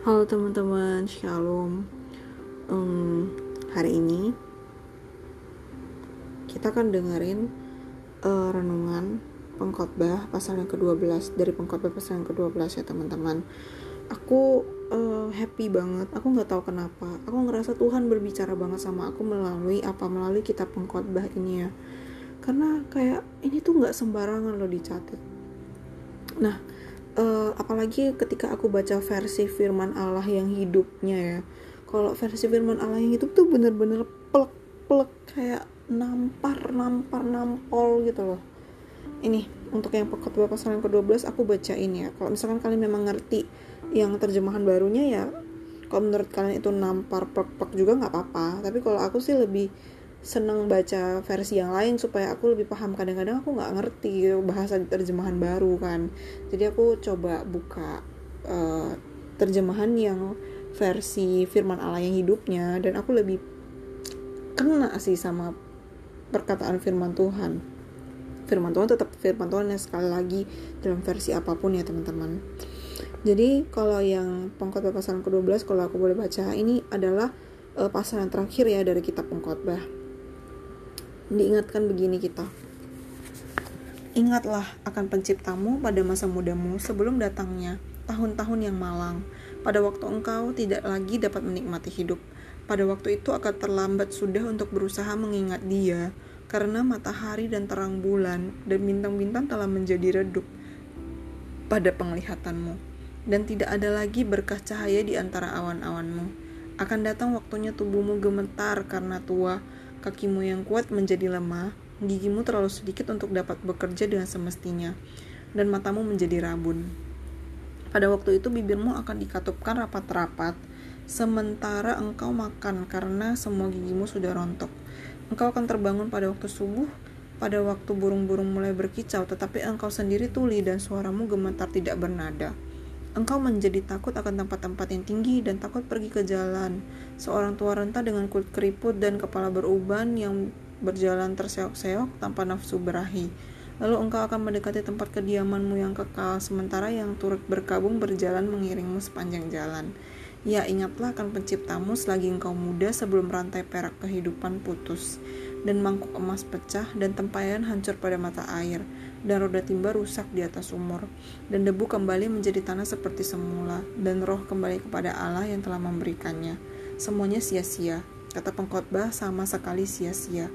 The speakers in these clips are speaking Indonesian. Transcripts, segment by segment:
Halo teman-teman, shalom. Um, hari ini kita akan dengerin uh, renungan pengkhotbah pasal yang ke-12 dari pengkhotbah pasal yang ke-12 ya teman-teman. Aku uh, happy banget. Aku nggak tahu kenapa. Aku ngerasa Tuhan berbicara banget sama aku melalui apa melalui kitab pengkhotbah ini ya. Karena kayak ini tuh nggak sembarangan loh dicatat. Nah, uh, apalagi ketika aku baca versi firman Allah yang hidupnya ya. Kalau versi firman Allah yang hidup tuh bener-bener plek-plek kayak nampar nampar nampol gitu loh. Ini untuk yang pekotbah pasal yang ke-12 aku bacain ya. Kalau misalkan kalian memang ngerti yang terjemahan barunya ya kalau menurut kalian itu nampar plek-plek juga nggak apa-apa. Tapi kalau aku sih lebih seneng baca versi yang lain supaya aku lebih paham. Kadang-kadang aku nggak ngerti bahasa terjemahan baru kan. Jadi aku coba buka uh, terjemahan yang versi firman Allah yang hidupnya dan aku lebih kena sih sama perkataan firman Tuhan. Firman Tuhan tetap firman Tuhan yang sekali lagi dalam versi apa pun ya teman-teman. Jadi kalau yang pengkhotbah pasal ke-12 kalau aku boleh baca ini adalah uh, pasal yang terakhir ya dari kitab pengkhotbah diingatkan begini kita. Ingatlah akan penciptamu pada masa mudamu sebelum datangnya tahun-tahun yang malang, pada waktu engkau tidak lagi dapat menikmati hidup. Pada waktu itu akan terlambat sudah untuk berusaha mengingat dia, karena matahari dan terang bulan dan bintang-bintang telah menjadi redup pada penglihatanmu, dan tidak ada lagi berkah cahaya di antara awan-awanmu. Akan datang waktunya tubuhmu gemetar karena tua, kakimu yang kuat menjadi lemah, gigimu terlalu sedikit untuk dapat bekerja dengan semestinya, dan matamu menjadi rabun. Pada waktu itu bibirmu akan dikatupkan rapat-rapat, sementara engkau makan karena semua gigimu sudah rontok. Engkau akan terbangun pada waktu subuh, pada waktu burung-burung mulai berkicau, tetapi engkau sendiri tuli dan suaramu gemetar tidak bernada. Engkau menjadi takut akan tempat-tempat yang tinggi dan takut pergi ke jalan. Seorang tua renta dengan kulit keriput dan kepala beruban yang berjalan terseok-seok tanpa nafsu berahi. Lalu engkau akan mendekati tempat kediamanmu yang kekal, sementara yang turut berkabung berjalan mengiringmu sepanjang jalan. Ya, ingatlah akan penciptamu selagi engkau muda sebelum rantai perak kehidupan putus, dan mangkuk emas pecah, dan tempayan hancur pada mata air dan roda timba rusak di atas sumur, dan debu kembali menjadi tanah seperti semula, dan roh kembali kepada Allah yang telah memberikannya. Semuanya sia-sia, kata pengkhotbah sama sekali sia-sia.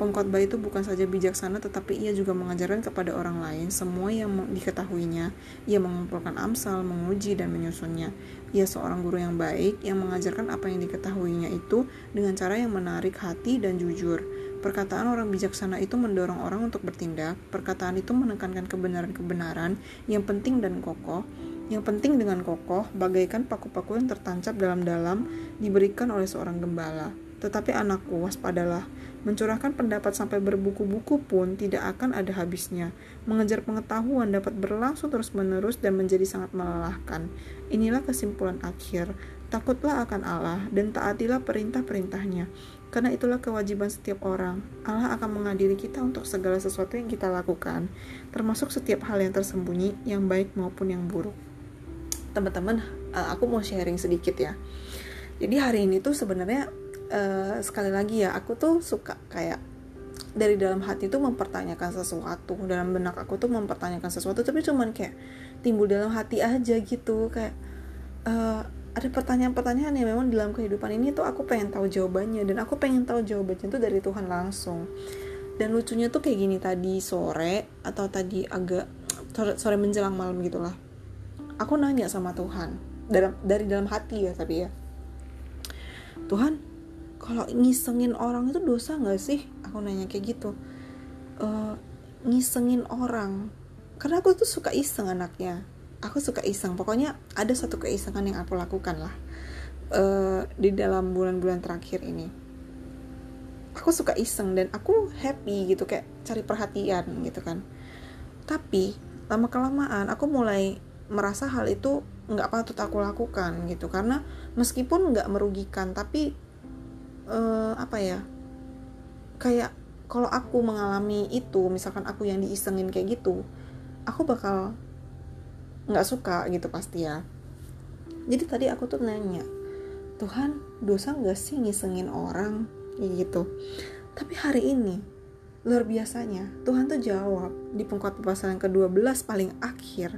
Pengkhotbah itu bukan saja bijaksana, tetapi ia juga mengajarkan kepada orang lain semua yang diketahuinya. Ia mengumpulkan amsal, menguji, dan menyusunnya. Ia seorang guru yang baik yang mengajarkan apa yang diketahuinya itu dengan cara yang menarik hati dan jujur Perkataan orang bijaksana itu mendorong orang untuk bertindak. Perkataan itu menekankan kebenaran-kebenaran yang penting dan kokoh. Yang penting dengan kokoh, bagaikan paku-paku yang tertancap dalam-dalam diberikan oleh seorang gembala. Tetapi anakku, waspadalah. Mencurahkan pendapat sampai berbuku-buku pun tidak akan ada habisnya. Mengejar pengetahuan dapat berlangsung terus-menerus dan menjadi sangat melelahkan. Inilah kesimpulan akhir. Takutlah akan Allah dan taatilah perintah-perintahnya. Karena itulah kewajiban setiap orang. Allah akan mengadili kita untuk segala sesuatu yang kita lakukan, termasuk setiap hal yang tersembunyi, yang baik maupun yang buruk. Teman-teman, eh, aku mau sharing sedikit ya. Jadi hari ini tuh sebenarnya uh, sekali lagi ya, aku tuh suka kayak dari dalam hati tuh mempertanyakan sesuatu dalam benak aku tuh mempertanyakan sesuatu tapi cuman kayak timbul dalam hati aja gitu kayak uh, ada pertanyaan-pertanyaan yang memang dalam kehidupan ini tuh aku pengen tahu jawabannya. Dan aku pengen tahu jawabannya tuh dari Tuhan langsung. Dan lucunya tuh kayak gini tadi sore atau tadi agak sore, menjelang malam gitulah. Aku nanya sama Tuhan. Dalam dari dalam hati ya tapi ya. Tuhan kalau ngisengin orang itu dosa nggak sih? Aku nanya kayak gitu. Uh, ngisengin orang. Karena aku tuh suka iseng anaknya aku suka iseng. Pokoknya ada satu keisengan yang aku lakukan lah uh, di dalam bulan-bulan terakhir ini. Aku suka iseng dan aku happy gitu kayak cari perhatian gitu kan. Tapi lama kelamaan aku mulai merasa hal itu nggak patut aku lakukan gitu. Karena meskipun nggak merugikan tapi uh, apa ya kayak kalau aku mengalami itu misalkan aku yang diisengin kayak gitu aku bakal nggak suka gitu pasti ya. Jadi tadi aku tuh nanya Tuhan dosa nggak sih ngisengin orang? Gitu. Tapi hari ini luar biasanya Tuhan tuh jawab di pengkhotbah pasal yang ke-12 paling akhir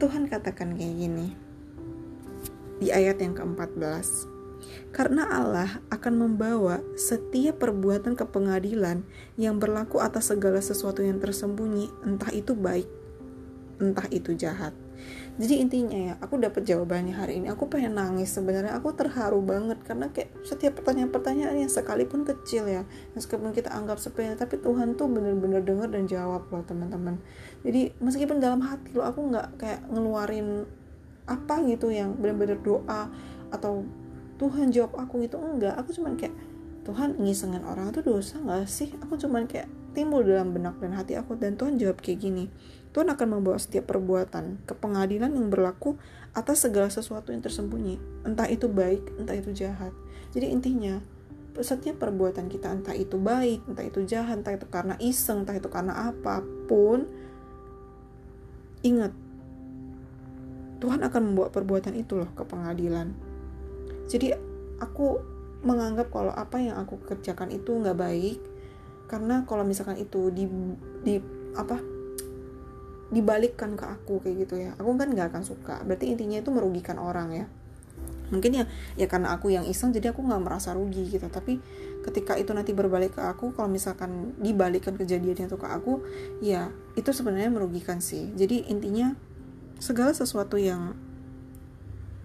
Tuhan katakan kayak gini di ayat yang ke-14 karena Allah akan membawa setiap perbuatan ke pengadilan yang berlaku atas segala sesuatu yang tersembunyi, entah itu baik, entah itu jahat. Jadi intinya ya, aku dapat jawabannya hari ini. Aku pengen nangis sebenarnya. Aku terharu banget karena kayak setiap pertanyaan-pertanyaan yang sekalipun kecil ya, meskipun kita anggap sepele, tapi Tuhan tuh bener-bener denger dan jawab loh teman-teman. Jadi meskipun dalam hati lo aku nggak kayak ngeluarin apa gitu yang bener-bener doa atau Tuhan jawab aku itu enggak aku cuman kayak Tuhan ngisengin orang itu dosa nggak sih aku cuman kayak timbul dalam benak dan hati aku dan Tuhan jawab kayak gini Tuhan akan membawa setiap perbuatan ke pengadilan yang berlaku atas segala sesuatu yang tersembunyi. Entah itu baik entah itu jahat. Jadi intinya setiap perbuatan kita entah itu baik entah itu jahat entah itu karena iseng entah itu karena apa pun ingat Tuhan akan membawa perbuatan itu loh ke pengadilan. Jadi aku menganggap kalau apa yang aku kerjakan itu nggak baik karena kalau misalkan itu di di apa dibalikkan ke aku kayak gitu ya aku kan nggak akan suka. Berarti intinya itu merugikan orang ya. Mungkin ya ya karena aku yang iseng jadi aku nggak merasa rugi gitu. Tapi ketika itu nanti berbalik ke aku kalau misalkan dibalikkan kejadiannya itu ke aku ya itu sebenarnya merugikan sih. Jadi intinya segala sesuatu yang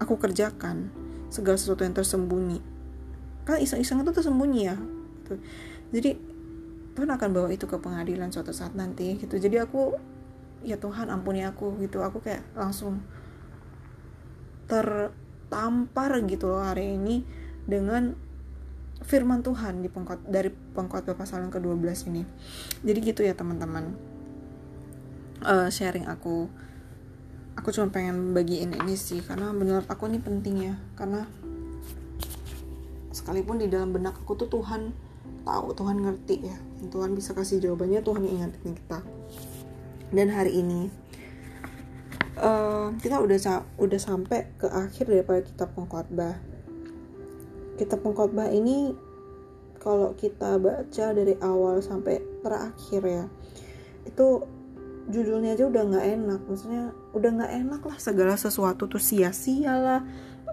aku kerjakan segala sesuatu yang tersembunyi. Kan iseng-iseng itu tersembunyi ya gitu. jadi Tuhan akan bawa itu ke pengadilan suatu saat nanti gitu. Jadi aku ya Tuhan ampuni aku gitu. Aku kayak langsung tertampar gitu loh hari ini dengan firman Tuhan di pengkot dari pengkhotbah pasal yang ke-12 ini. Jadi gitu ya teman-teman. Uh, sharing aku. Aku cuma pengen bagiin ini sih karena menurut aku ini penting ya. Karena sekalipun di dalam benak aku tuh Tuhan tahu Tuhan ngerti ya Tuhan bisa kasih jawabannya Tuhan ingatin kita. Dan hari ini uh, kita udah udah sampai ke akhir daripada kitab pengkhotbah. Kitab pengkhotbah ini kalau kita baca dari awal sampai terakhir ya itu judulnya aja udah nggak enak. Maksudnya udah nggak enak lah segala sesuatu tuh sia-sia lah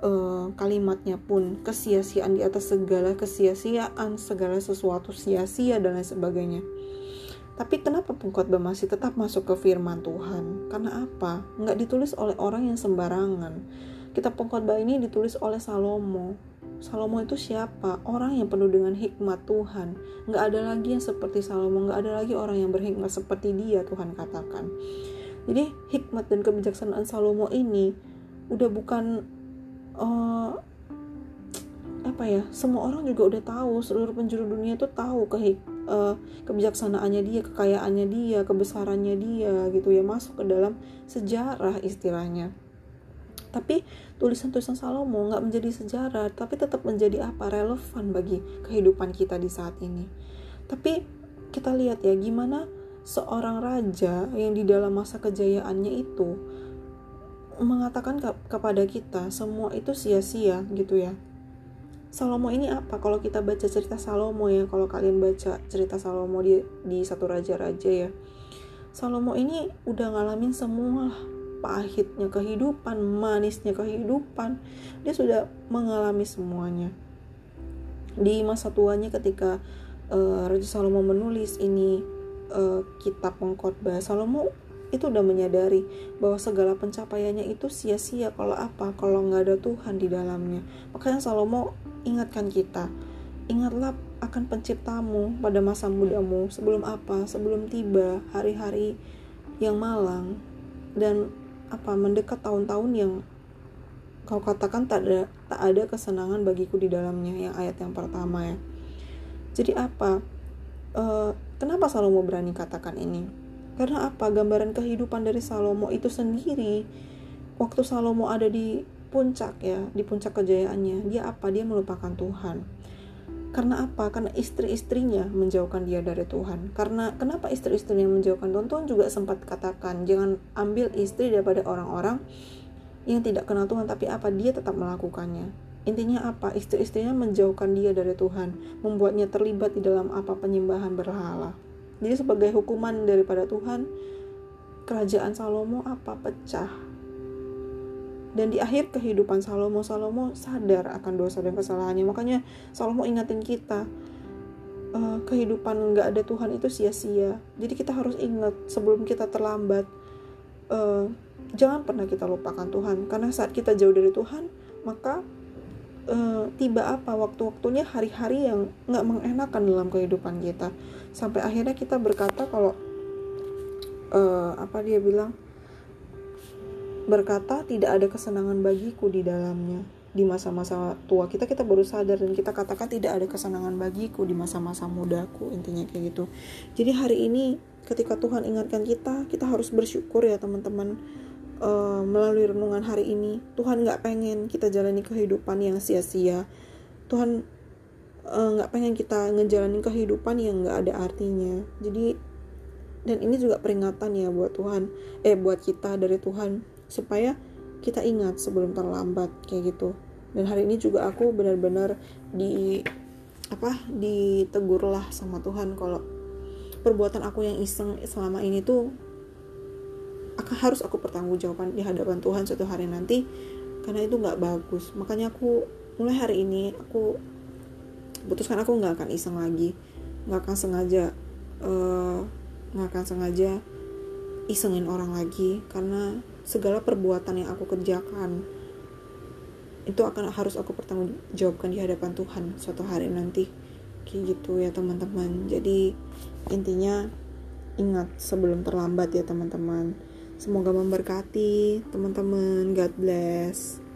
uh, kalimatnya pun kesia-siaan di atas segala kesia-siaan segala sesuatu sia-sia dan lain sebagainya tapi kenapa pengkhotbah masih tetap masuk ke firman Tuhan karena apa nggak ditulis oleh orang yang sembarangan kitab pengkhotbah ini ditulis oleh Salomo Salomo itu siapa? Orang yang penuh dengan hikmat Tuhan. Nggak ada lagi yang seperti Salomo, nggak ada lagi orang yang berhikmat seperti dia, Tuhan katakan. Jadi hikmat dan kebijaksanaan Salomo ini udah bukan uh, apa ya? Semua orang juga udah tahu, seluruh penjuru dunia itu tahu ke uh, kebijaksanaannya dia, kekayaannya dia, kebesarannya dia, gitu ya masuk ke dalam sejarah istilahnya tapi tulisan-tulisan Salomo nggak menjadi sejarah tapi tetap menjadi apa relevan bagi kehidupan kita di saat ini tapi kita lihat ya gimana seorang raja yang di dalam masa kejayaannya itu mengatakan ke kepada kita semua itu sia-sia gitu ya. Salomo ini apa? Kalau kita baca cerita Salomo ya kalau kalian baca cerita Salomo di di satu raja-raja ya Salomo ini udah ngalamin semua pahitnya kehidupan, manisnya kehidupan, dia sudah mengalami semuanya. Di masa tuanya ketika uh, Raja Salomo menulis ini uh, kitab pengkhotbah, Salomo itu udah menyadari bahwa segala pencapaiannya itu sia-sia kalau apa? Kalau nggak ada Tuhan di dalamnya. Makanya Salomo ingatkan kita ingatlah akan penciptamu pada masa mudamu sebelum apa? Sebelum tiba hari-hari yang malang dan apa? Mendekat tahun-tahun yang kau katakan tak ada tak ada kesenangan bagiku di dalamnya yang ayat yang pertama ya. Jadi apa? Uh, kenapa Salomo berani katakan ini karena apa? Gambaran kehidupan dari Salomo itu sendiri waktu Salomo ada di puncak ya di puncak kejayaannya dia apa? Dia melupakan Tuhan. Karena apa? Karena istri-istrinya menjauhkan dia dari Tuhan. Karena kenapa istri-istrinya menjauhkan Tuhan? Tuhan juga sempat katakan, jangan ambil istri daripada orang-orang yang tidak kenal Tuhan tapi apa? Dia tetap melakukannya. Intinya apa? Istri-istrinya menjauhkan dia dari Tuhan membuatnya terlibat di dalam apa penyembahan berhala jadi sebagai hukuman daripada Tuhan kerajaan Salomo apa? Pecah. Dan di akhir kehidupan Salomo Salomo sadar akan dosa dan kesalahannya. Makanya Salomo ingatin kita uh, kehidupan nggak ada Tuhan itu sia-sia. Jadi kita harus ingat sebelum kita terlambat uh, jangan pernah kita lupakan Tuhan. Karena saat kita jauh dari Tuhan maka uh, tiba apa waktu-waktunya hari-hari yang nggak mengenakan dalam kehidupan kita. Sampai akhirnya kita berkata kalau uh, apa dia bilang berkata tidak ada kesenangan bagiku di dalamnya. Di masa-masa tua kita kita baru sadar dan kita katakan tidak ada kesenangan bagiku di masa-masa mudaku intinya kayak gitu. Jadi hari ini ketika Tuhan ingatkan kita kita harus bersyukur ya teman-teman uh, melalui renungan hari ini Tuhan nggak pengen kita jalani kehidupan yang sia-sia. Tuhan eh, nggak uh, pengen kita ngejalanin kehidupan yang nggak ada artinya. Jadi dan ini juga peringatan ya buat Tuhan eh buat kita dari Tuhan supaya kita ingat sebelum terlambat kayak gitu. Dan hari ini juga aku benar-benar di apa ditegur lah sama Tuhan kalau perbuatan aku yang iseng selama ini tuh akan harus aku pertanggungjawaban di hadapan Tuhan suatu hari nanti karena itu nggak bagus. Makanya aku mulai hari ini aku putuskan aku nggak akan iseng lagi nggak akan sengaja uh, nggak akan sengaja isengin orang lagi karena segala perbuatan yang aku kerjakan itu akan harus aku pertanggungjawabkan di hadapan Tuhan suatu hari nanti. Kayak gitu ya teman-teman. Jadi intinya ingat sebelum terlambat ya teman-teman semoga memberkati teman-teman. God bless